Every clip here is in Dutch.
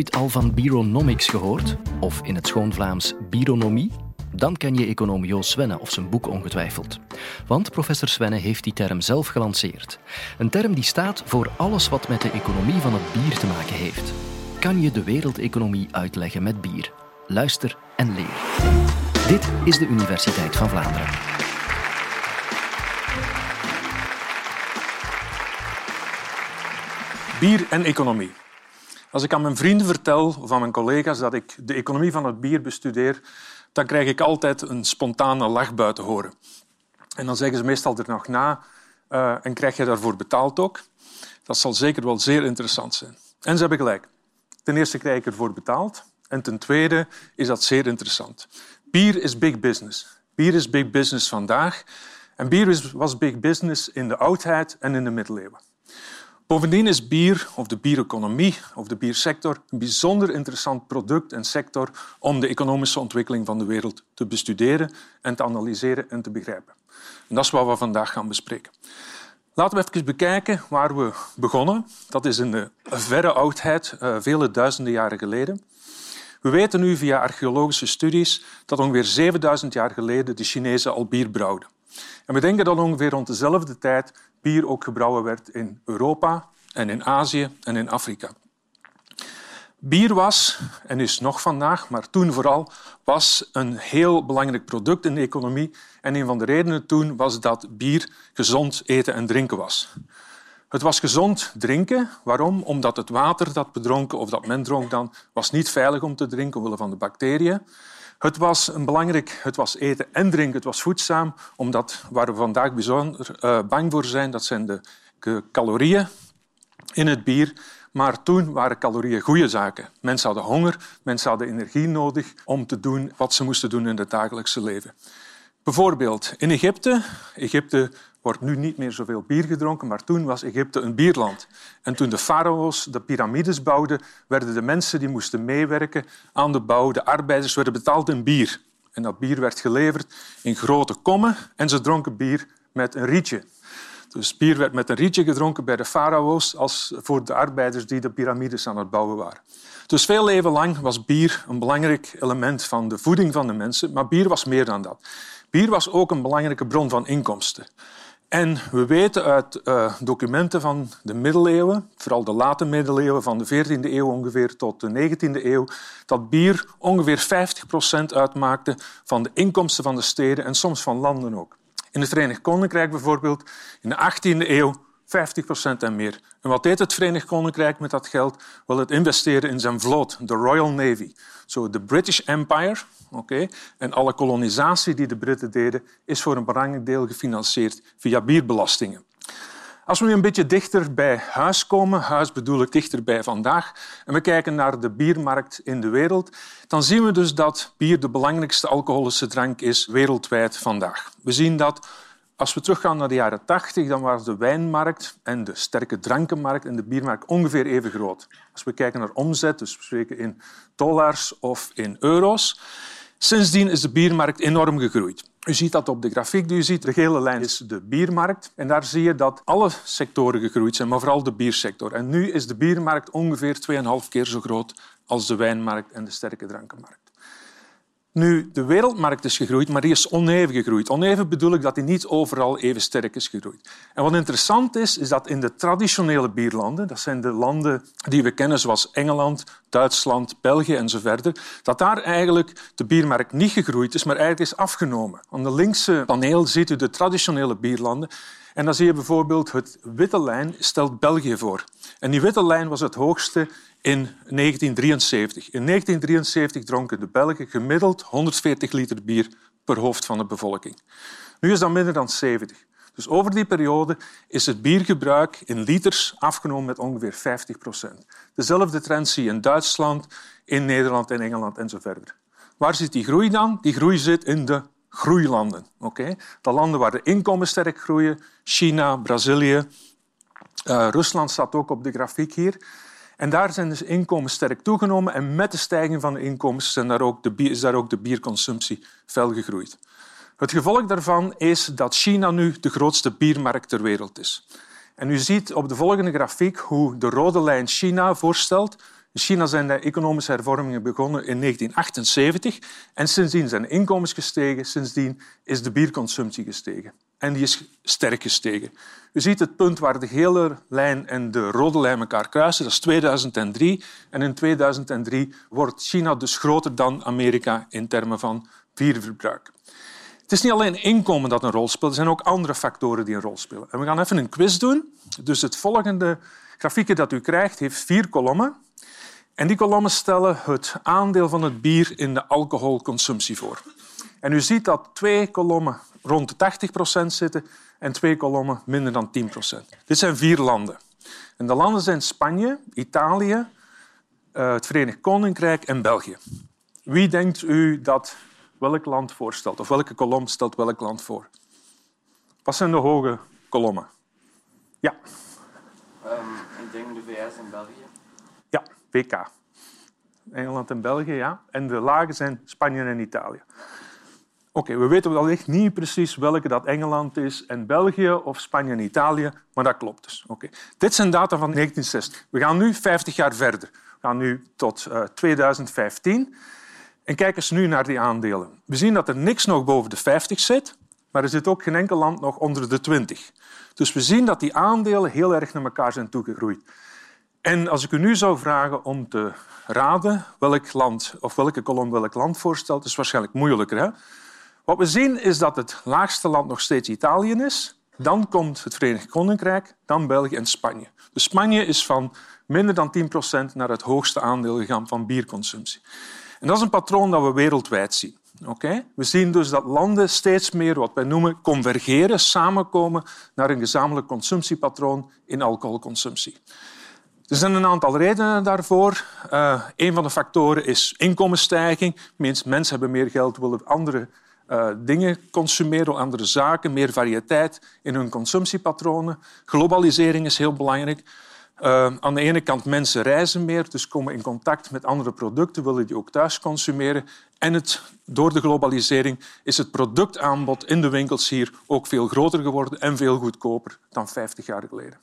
ooit al van Bieronomics gehoord? Of in het schoon Vlaams Bieronomie? Dan ken je econoom Joost Swenne of zijn boek ongetwijfeld. Want professor Swenne heeft die term zelf gelanceerd. Een term die staat voor alles wat met de economie van het bier te maken heeft. Kan je de wereldeconomie uitleggen met bier? Luister en leer. Dit is de Universiteit van Vlaanderen. Bier en economie. Als ik aan mijn vrienden vertel of aan mijn collega's dat ik de economie van het bier bestudeer, dan krijg ik altijd een spontane lach buiten horen. En dan zeggen ze meestal er nog na uh, en krijg je daarvoor betaald ook. Dat zal zeker wel zeer interessant zijn. En ze hebben gelijk. Ten eerste krijg ik ervoor betaald en ten tweede is dat zeer interessant. Bier is big business. Bier is big business vandaag en bier was big business in de oudheid en in de middeleeuwen. Bovendien is bier, of de biereconomie of de biersector, een bijzonder interessant product en sector om de economische ontwikkeling van de wereld te bestuderen en te analyseren en te begrijpen. En dat is wat we vandaag gaan bespreken. Laten we even bekijken waar we begonnen. Dat is in de verre oudheid, eh, vele duizenden jaren geleden. We weten nu via archeologische studies dat ongeveer 7000 jaar geleden de Chinezen al bier brouwden. En we denken dat ongeveer rond dezelfde tijd bier ook gebrouwen werd in Europa en in Azië en in Afrika. Bier was, en is nog vandaag, maar toen vooral, was een heel belangrijk product in de economie. En een van de redenen toen was dat bier gezond eten en drinken was. Het was gezond drinken. Waarom? Omdat het water dat we dronken, of dat men dronk dan, was niet veilig om te drinken omwille van de bacteriën. Het was een belangrijk, het was eten en drinken, het was voedzaam, omdat waar we vandaag bijzonder uh, bang voor zijn, dat zijn de calorieën in het bier. Maar toen waren calorieën goede zaken. Mensen hadden honger, mensen hadden energie nodig om te doen wat ze moesten doen in het dagelijkse leven. Bijvoorbeeld in Egypte. Egypte wordt nu niet meer zoveel bier gedronken, maar toen was Egypte een bierland. En toen de farao's de piramides bouwden, werden de mensen die moesten meewerken aan de bouw, de arbeiders, werden betaald in bier. En dat bier werd geleverd in grote kommen en ze dronken bier met een rietje. Dus bier werd met een rietje gedronken bij de farao's als voor de arbeiders die de piramides aan het bouwen waren. Dus veel leven lang was bier een belangrijk element van de voeding van de mensen, maar bier was meer dan dat. Bier was ook een belangrijke bron van inkomsten. En we weten uit uh, documenten van de middeleeuwen, vooral de late middeleeuwen van de 14e eeuw ongeveer tot de 19e eeuw, dat bier ongeveer 50 procent uitmaakte van de inkomsten van de steden en soms van landen ook. In het Verenigd Koninkrijk bijvoorbeeld, in de 18e eeuw 50 procent en meer. En wat deed het Verenigd Koninkrijk met dat geld? Wel, het investeren in zijn vloot, de Royal Navy. Zo, de British Empire, oké, en alle kolonisatie die de Britten deden, is voor een belangrijk deel gefinancierd via bierbelastingen. Als we nu een beetje dichter bij huis komen, huis bedoel ik dichter bij vandaag, en we kijken naar de biermarkt in de wereld, dan zien we dus dat bier de belangrijkste alcoholische drank is wereldwijd vandaag. We zien dat als we teruggaan naar de jaren 80, dan waren de wijnmarkt en de sterke drankenmarkt en de biermarkt ongeveer even groot. Als we kijken naar omzet, dus we spreken in dollars of in euro's. Sindsdien is de biermarkt enorm gegroeid. U ziet dat op de grafiek die u ziet. De gele lijn is de biermarkt. En daar zie je dat alle sectoren gegroeid zijn, maar vooral de biersector. En nu is de biermarkt ongeveer 2,5 keer zo groot als de wijnmarkt en de sterke drankenmarkt. Nu, de wereldmarkt is gegroeid, maar die is oneven gegroeid. Oneven bedoel ik dat die niet overal even sterk is gegroeid. En wat interessant is, is dat in de traditionele bierlanden, dat zijn de landen die we kennen zoals Engeland, Duitsland, België en zo verder, dat daar eigenlijk de biermarkt niet gegroeid is, maar eigenlijk is afgenomen. Aan de linkse paneel ziet u de traditionele bierlanden. En dan zie je bijvoorbeeld het witte lijn stelt België voor. En die witte lijn was het hoogste in 1973. In 1973 dronken de Belgen gemiddeld 140 liter bier per hoofd van de bevolking. Nu is dat minder dan 70. Dus over die periode is het biergebruik in liters afgenomen met ongeveer 50 procent. Dezelfde trend zie je in Duitsland, in Nederland, in Engeland en zo verder. Waar zit die groei dan? Die groei zit in de groeilanden. Okay? De landen waar de inkomen sterk groeien, China, Brazilië, uh, Rusland staat ook op de grafiek hier. En daar zijn dus inkomens sterk toegenomen en met de stijging van de inkomens daar ook de is daar ook de bierconsumptie fel gegroeid. Het gevolg daarvan is dat China nu de grootste biermarkt ter wereld is. En u ziet op de volgende grafiek hoe de rode lijn China voorstelt In China zijn de economische hervormingen begonnen in 1978 en sindsdien zijn de inkomens gestegen, sindsdien is de bierconsumptie gestegen. En die is sterk gestegen. U ziet het punt waar de gele lijn en de rode lijn elkaar kruisen, dat is 2003. En in 2003 wordt China dus groter dan Amerika in termen van bierverbruik. Het is niet alleen inkomen dat een rol speelt, er zijn ook andere factoren die een rol spelen. En we gaan even een quiz doen. Dus het volgende grafiekje dat u krijgt heeft vier kolommen. En die kolommen stellen het aandeel van het bier in de alcoholconsumptie voor. En u ziet dat twee kolommen rond de 80 procent zitten en twee kolommen minder dan 10 procent. Dit zijn vier landen. En de landen zijn Spanje, Italië, eh, het Verenigd Koninkrijk en België. Wie denkt u dat welk land voorstelt? Of welke kolom stelt welk land voor? Wat zijn de hoge kolommen? Ja. Um, ik denk de VS en België. Ja, WK. Engeland en België, ja. En de lage zijn Spanje en Italië. Oké, we weten wellicht niet precies welke dat Engeland is en België of Spanje en Italië, maar dat klopt dus. Oké. Dit zijn data van 1960. We gaan nu 50 jaar verder. We gaan nu tot uh, 2015. En kijken eens nu naar die aandelen. We zien dat er niks nog boven de 50 zit, maar er zit ook geen enkel land nog onder de 20. Dus we zien dat die aandelen heel erg naar elkaar zijn toegegroeid. En als ik u nu zou vragen om te raden welk land of welke kolom welk land voorstelt, is waarschijnlijk moeilijker. Hè? Wat we zien is dat het laagste land nog steeds Italië is. Dan komt het Verenigd Koninkrijk, dan België en Spanje. Dus Spanje is van minder dan 10 procent naar het hoogste aandeel gegaan van bierconsumptie. En dat is een patroon dat we wereldwijd zien. Okay? We zien dus dat landen steeds meer wat wij noemen convergeren, samenkomen naar een gezamenlijk consumptiepatroon in alcoholconsumptie. Er zijn een aantal redenen daarvoor. Uh, een van de factoren is inkomensstijging. Mensen hebben meer geld, willen andere uh, dingen consumeren, andere zaken, meer variëteit in hun consumptiepatronen. Globalisering is heel belangrijk. Uh, aan de ene kant mensen reizen meer, dus komen in contact met andere producten, willen die ook thuis consumeren. En het, door de globalisering is het productaanbod in de winkels hier ook veel groter geworden en veel goedkoper dan 50 jaar geleden.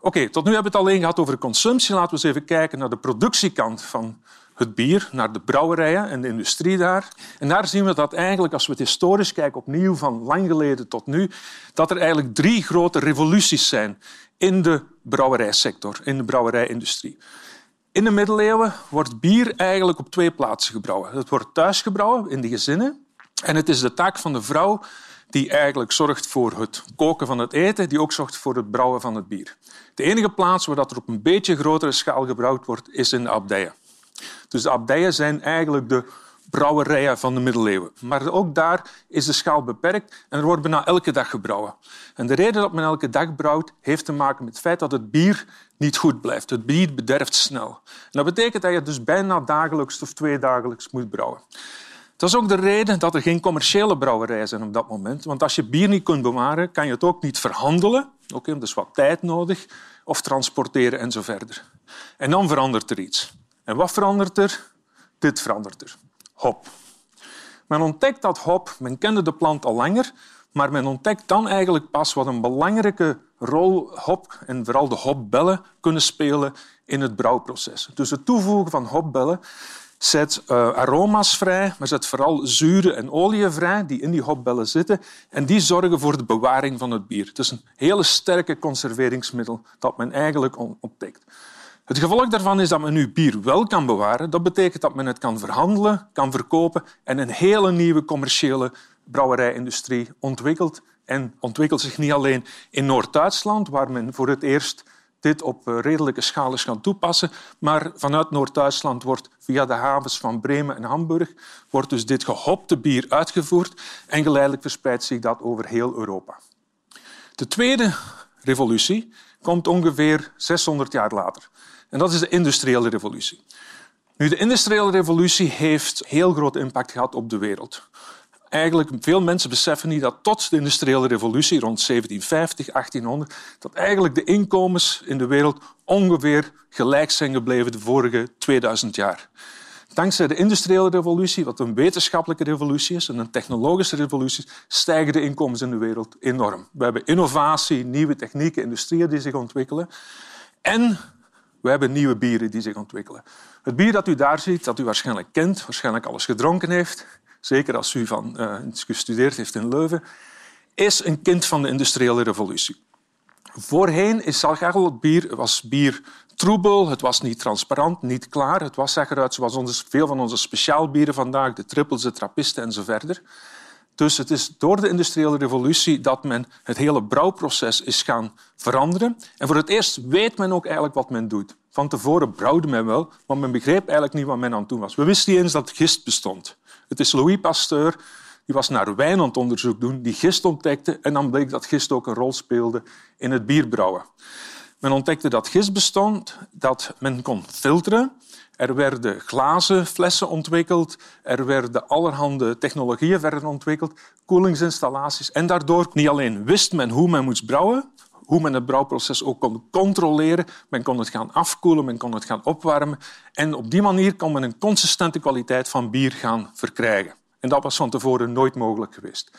Oké, tot nu hebben we het alleen gehad over consumptie. Laten we eens even kijken naar de productiekant van het bier, naar de brouwerijen en de industrie daar. En daar zien we dat eigenlijk, als we het historisch kijken, opnieuw van lang geleden tot nu, dat er eigenlijk drie grote revoluties zijn in de brouwerijsector, in de brouwerijindustrie. In de middeleeuwen wordt bier eigenlijk op twee plaatsen gebrouwen. Het wordt thuis gebrouwen, in de gezinnen. En het is de taak van de vrouw die eigenlijk zorgt voor het koken van het eten, die ook zorgt voor het brouwen van het bier. De enige plaats waar dat er op een beetje grotere schaal gebrouwd wordt, is in de abdijen. Dus de abdijen zijn eigenlijk de brouwerijen van de middeleeuwen. Maar ook daar is de schaal beperkt en er wordt bijna elke dag gebrouwen. En de reden dat men elke dag brouwt, heeft te maken met het feit dat het bier niet goed blijft. Het bier bederft snel. Dat betekent dat je dus bijna dagelijks of tweedagelijks moet brouwen. Dat is ook de reden dat er geen commerciële brouwerijen zijn op dat moment. Want als je bier niet kunt bewaren, kan je het ook niet verhandelen. Oké, okay, dus wat tijd nodig. Of transporteren en zo verder. En dan verandert er iets. En wat verandert er? Dit verandert er. Hop. Men ontdekt dat hop, men kende de plant al langer, maar men ontdekt dan eigenlijk pas wat een belangrijke rol hop en vooral de hopbellen kunnen spelen in het brouwproces. Dus het toevoegen van hopbellen zet uh, aroma's vrij, maar zet vooral zuren en oliën vrij die in die hopbellen zitten en die zorgen voor de bewaring van het bier. Het is een hele sterke conserveringsmiddel dat men eigenlijk ontdekt. Het gevolg daarvan is dat men nu bier wel kan bewaren. Dat betekent dat men het kan verhandelen, kan verkopen en een hele nieuwe commerciële brouwerijindustrie ontwikkelt. En ontwikkelt zich niet alleen in Noord-Duitsland, waar men voor het eerst dit op eh, redelijke schaal is toepassen, maar vanuit Noord-Duitsland wordt via de havens van Bremen en Hamburg wordt dus dit gehopte bier uitgevoerd en geleidelijk verspreidt zich dat over heel Europa. De tweede revolutie komt ongeveer 600 jaar later. En dat is de industriële revolutie. Nu, de industriële revolutie heeft heel groot impact gehad op de wereld. Eigenlijk, veel mensen beseffen niet dat tot de industriële revolutie rond 1750, 1800, dat eigenlijk de inkomens in de wereld ongeveer gelijk zijn gebleven de vorige 2000 jaar. Dankzij de industriële revolutie, wat een wetenschappelijke revolutie is en een technologische revolutie, stijgen de inkomens in de wereld enorm. We hebben innovatie, nieuwe technieken, industrieën die zich ontwikkelen. En We hebben nieuwe bieren die zich ontwikkelen. Het bier dat u daar ziet, dat u waarschijnlijk kent, waarschijnlijk alles gedronken heeft, zeker als u van, uh, gestudeerd heeft in Leuven, is een kind van de industriële revolutie. Voorheen is het bier, was bier troebel, het was niet transparant, niet klaar. Het was eruit zoals onze, veel van onze speciaalbieren vandaag, de trippels, de trappisten en zo verder. Dus het is door de industriële revolutie dat men het hele brouwproces is gaan veranderen. En voor het eerst weet men ook eigenlijk wat men doet. Van tevoren brouwde men wel, maar men begreep eigenlijk niet wat men aan het doen was. We wisten niet eens dat gist bestond. Het is Louis Pasteur die was naar wijn aan het onderzoek doen, die gist ontdekte en dan bleek dat gist ook een rol speelde in het bierbrouwen. Men ontdekte dat gist bestond, dat men kon filteren. Er werden glazen flessen ontwikkeld, er werden allerhande technologieën verder ontwikkeld, koelingsinstallaties. En daardoor niet alleen wist men hoe men moest brouwen, hoe men het brouwproces ook kon controleren. Men kon het gaan afkoelen, men kon het gaan opwarmen. En op die manier kon men een consistente kwaliteit van bier gaan verkrijgen. En dat was van tevoren nooit mogelijk geweest.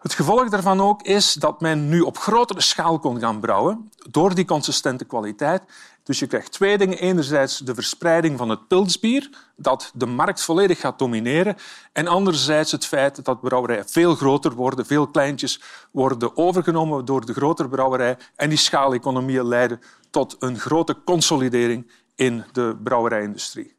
Het gevolg daarvan ook is dat men nu op grotere schaal kon gaan brouwen door die consistente kwaliteit. Dus je krijgt twee dingen. Enerzijds de verspreiding van het pilsbier, dat de markt volledig gaat domineren. En anderzijds het feit dat brouwerijen veel groter worden, veel kleintjes worden overgenomen door de grotere brouwerij. En die schaaleconomieën leiden tot een grote consolidering in de brouwerijindustrie.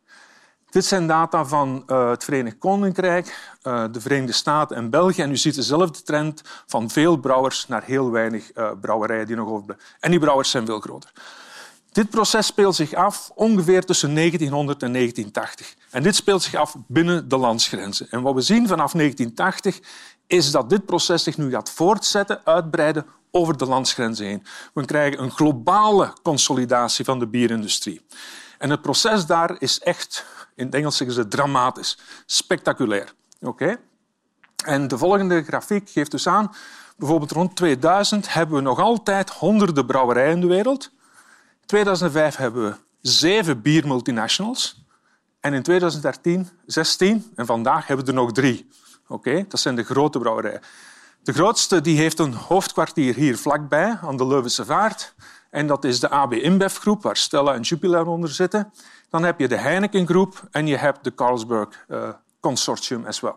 Dit zijn data van uh, het Verenigd Koninkrijk, uh, de Verenigde Staten en België. En u ziet dezelfde trend van veel brouwers naar heel weinig uh, brouwerijen die nog overblijven. En die brouwers zijn veel groter. Dit proces speelt zich af ongeveer tussen 1900 en 1980. En dit speelt zich af binnen de landsgrenzen. En wat we zien vanaf 1980 is dat dit proces zich nu gaat voortzetten, uitbreiden over de landsgrenzen heen. We krijgen een globale consolidatie van de bierindustrie. En het proces daar is echt in het Engels zeggen ze dramatisch, spectaculair. Oké? En de volgende grafiek geeft dus aan, bijvoorbeeld rond 2000 hebben we nog altijd honderden brouwerijen in de wereld. In 2005 hebben we zeven biermultinationals. En in 2013, 16 en vandaag hebben we er nog drie. Oké, Dat zijn de grote brouwerijen. De grootste die heeft een hoofdkwartier hier vlakbij, aan de Leuvense Vaart. En dat is de AB InBev groep, waar Stella en Jupiler onder zitten. Dan heb je de Heineken groep en je hebt de Carlsberg uh, Consortium as well.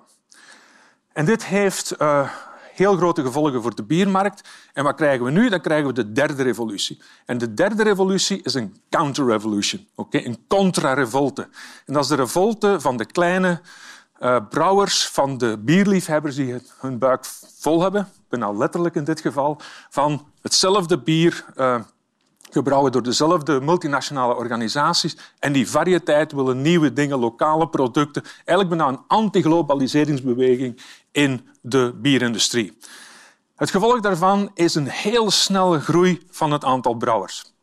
En dit heeft uh, heel grote gevolgen voor de biermarkt. En wat krijgen we nu? Dan krijgen we de derde revolutie. En de derde revolutie is een counter-revolution, okay? een contra-revolte. En dat is de revolte van de kleine uh, brouwers, van de bierliefhebbers die hun buik vol hebben, bijna letterlijk in dit geval, van hetzelfde bier gebrouwen door dezelfde multinationale organisaties. En die variëteit willen nieuwe dingen, lokale producten. Eigenlijk bijna een anti-globaliseringsbeweging in de bierindustrie. Het gevolg daarvan is een heel snelle groei van het aantal brouwers.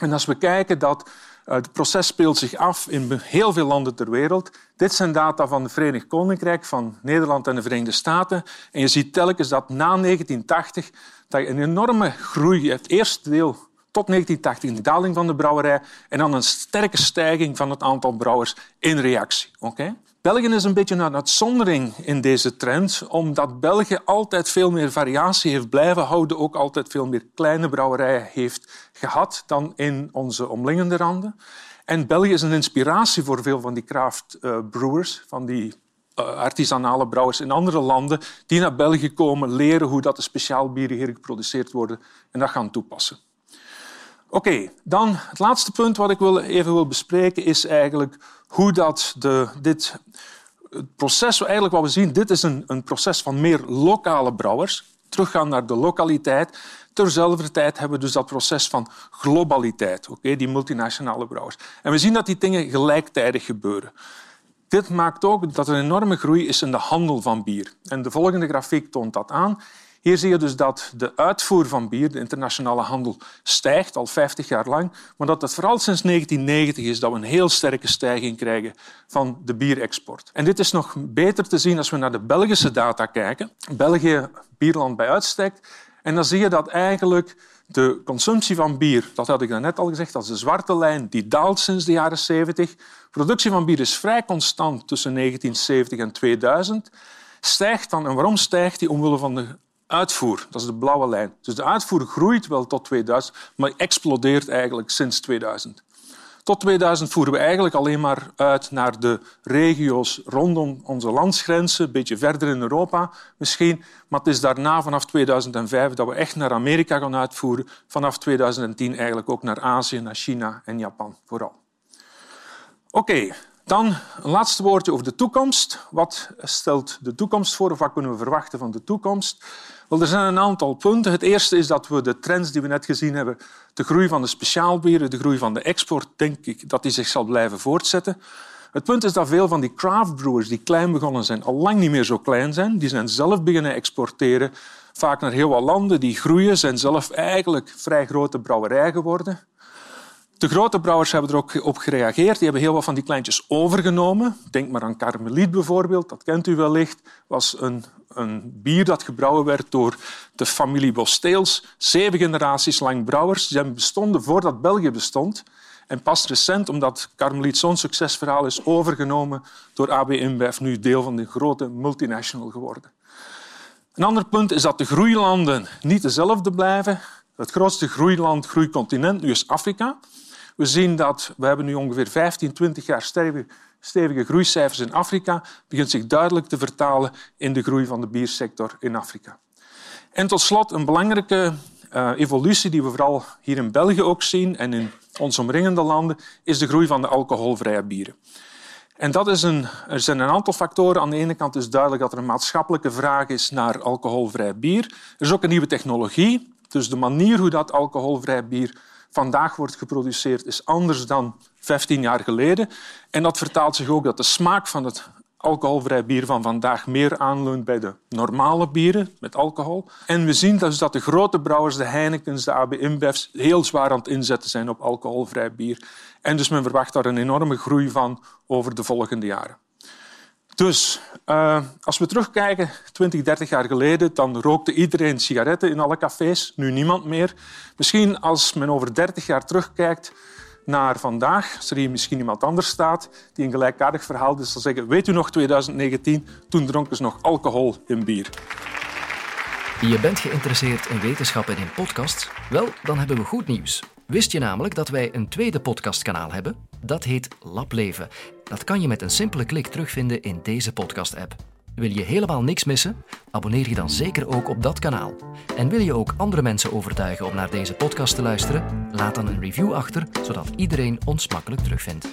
En als we kijken dat eh, het proces speelt zich af in heel veel landen ter wereld. Dit zijn data van het Verenigd Koninkrijk, van Nederland en de Verenigde Staten. En je ziet telkens dat na 1980 dat je een enorme groei. Het eerste deel tot 1980 een daling van de brouwerij en dan een sterke stijging van het aantal brouwers in reactie. Okay? België is een beetje een uitzondering in deze trend, omdat België altijd veel meer variatie heeft blijven houden, ook altijd veel meer kleine brouwerijen heeft gehad dan in onze omliggende randen. En België is een inspiratie voor veel van die craft uh, brewers, van die uh, artisanale brouwers in andere landen, die naar België komen, leren hoe dat de speciaalbieren hier geproduceerd worden en dat gaan toepassen. Oké, dan het laatste punt wat ik wil, even wil bespreken is eigenlijk hoe dat de, dit het proces, eigenlijk wat we zien, dit is een, een proces van meer lokale brouwers, teruggaan naar de lokaliteit. Terzelfde tijd hebben we dus dat proces van globaliteit, oké, die multinationale brouwers. En we zien dat die dingen gelijktijdig gebeuren. Dit maakt ook dat er een enorme groei is in de handel van bier. En de volgende grafiek toont dat aan. Hier zie je dus dat de uitvoer van bier, de internationale handel, stijgt al 50 jaar lang, maar dat het vooral sinds 1990 is dat we een heel sterke stijging krijgen van de bierexport. En dit is nog beter te zien als we naar de Belgische data kijken. België, bierland bij uitstek. En dan zie je dat eigenlijk de consumptie van bier, dat had ik net al gezegd, dat is de zwarte lijn, die daalt sinds de jaren 70. Productie van bier is vrij constant tussen 1970 en 2000. Stijgt dan, en waarom stijgt die? Omwille van de Uitvoer, dat is de blauwe lijn. Dus de uitvoer groeit wel tot 2000, maar explodeert eigenlijk sinds 2000. Tot 2000 voeren we eigenlijk alleen maar uit naar de regio's rondom onze landsgrenzen, een beetje verder in Europa misschien. Maar het is daarna, vanaf 2005, dat we echt naar Amerika gaan uitvoeren. Vanaf 2010 eigenlijk ook naar Azië, naar China en Japan vooral. Oké, dan een laatste woordje over de toekomst. Wat stelt de toekomst voor of wat kunnen we verwachten van de toekomst? Wel, er zijn een aantal punten. Het eerste is dat we de trends die we net gezien hebben, de groei van de speciaalbieren, de groei van de export, denk ik dat die zich zal blijven voortzetten. Het punt is dat veel van die craftbrewers die klein begonnen zijn, al lang niet meer zo klein zijn. Die zijn zelf beginnen exporteren, vaak naar heel wat landen. Die groeien, zijn zelf eigenlijk vrij grote brouwerij geworden. De grote brouwers hebben er ook op gereageerd. Die hebben heel wat van die kleintjes overgenomen. Denk maar aan Carmeliet bijvoorbeeld, dat kent u wellicht. was een, een bier dat gebrouwen werd door de familie Bosteels. Zeven generaties lang brouwers. Die bestonden voordat België bestond. En pas recent, omdat Carmeliet zo'n succesverhaal is overgenomen door AB InBev, nu deel van de grote multinational geworden. Een ander punt is dat de groeilanden niet dezelfde blijven. Het grootste groeiland, groeicontinent, nu is Afrika. We zien dat we hebben nu ongeveer 15, 20 jaar stevige, stevige groeicijfers in Afrika. begint zich duidelijk te vertalen in de groei van de biersector in Afrika. En tot slot een belangrijke uh, evolutie die we vooral hier in België ook zien en in onze omringende landen, is de groei van de alcoholvrije bieren. En dat is een, er zijn een aantal factoren. Aan de ene kant is duidelijk dat er een maatschappelijke vraag is naar alcoholvrij bier. Er is ook een nieuwe technologie. Dus de manier hoe dat alcoholvrij bier vandaag wordt geproduceerd is anders dan 15 jaar geleden. En dat vertaalt zich ook dat de smaak van het alcoholvrij bier van vandaag meer aanleunt bij de normale bieren met alcohol. En we zien dus dat de grote brouwers, de Heinekens, de AB InBev's, heel zwaar aan het inzetten zijn op alcoholvrij bier. En dus men verwacht daar een enorme groei van over de volgende jaren. Dus uh, als we terugkijken, 20, 30 jaar geleden, dan rookte iedereen sigaretten in alle cafés, nu niemand meer. Misschien als men over 30 jaar terugkijkt naar vandaag, als er hier misschien iemand anders staat die een gelijkaardig verhaal is, zal zeggen, weet u nog 2019, toen dronken ze nog alcohol in bier. Je bent geïnteresseerd in wetenschap en in podcasts? Wel, dan hebben we goed nieuws. Wist je namelijk dat wij een tweede podcastkanaal hebben? Dat heet Lableven. Dat kan je met een simpele klik terugvinden in deze podcast-app. Wil je helemaal niks missen? Abonneer je dan zeker ook op dat kanaal. En wil je ook andere mensen overtuigen om naar deze podcast te luisteren? Laat dan een review achter, zodat iedereen ons makkelijk terugvindt.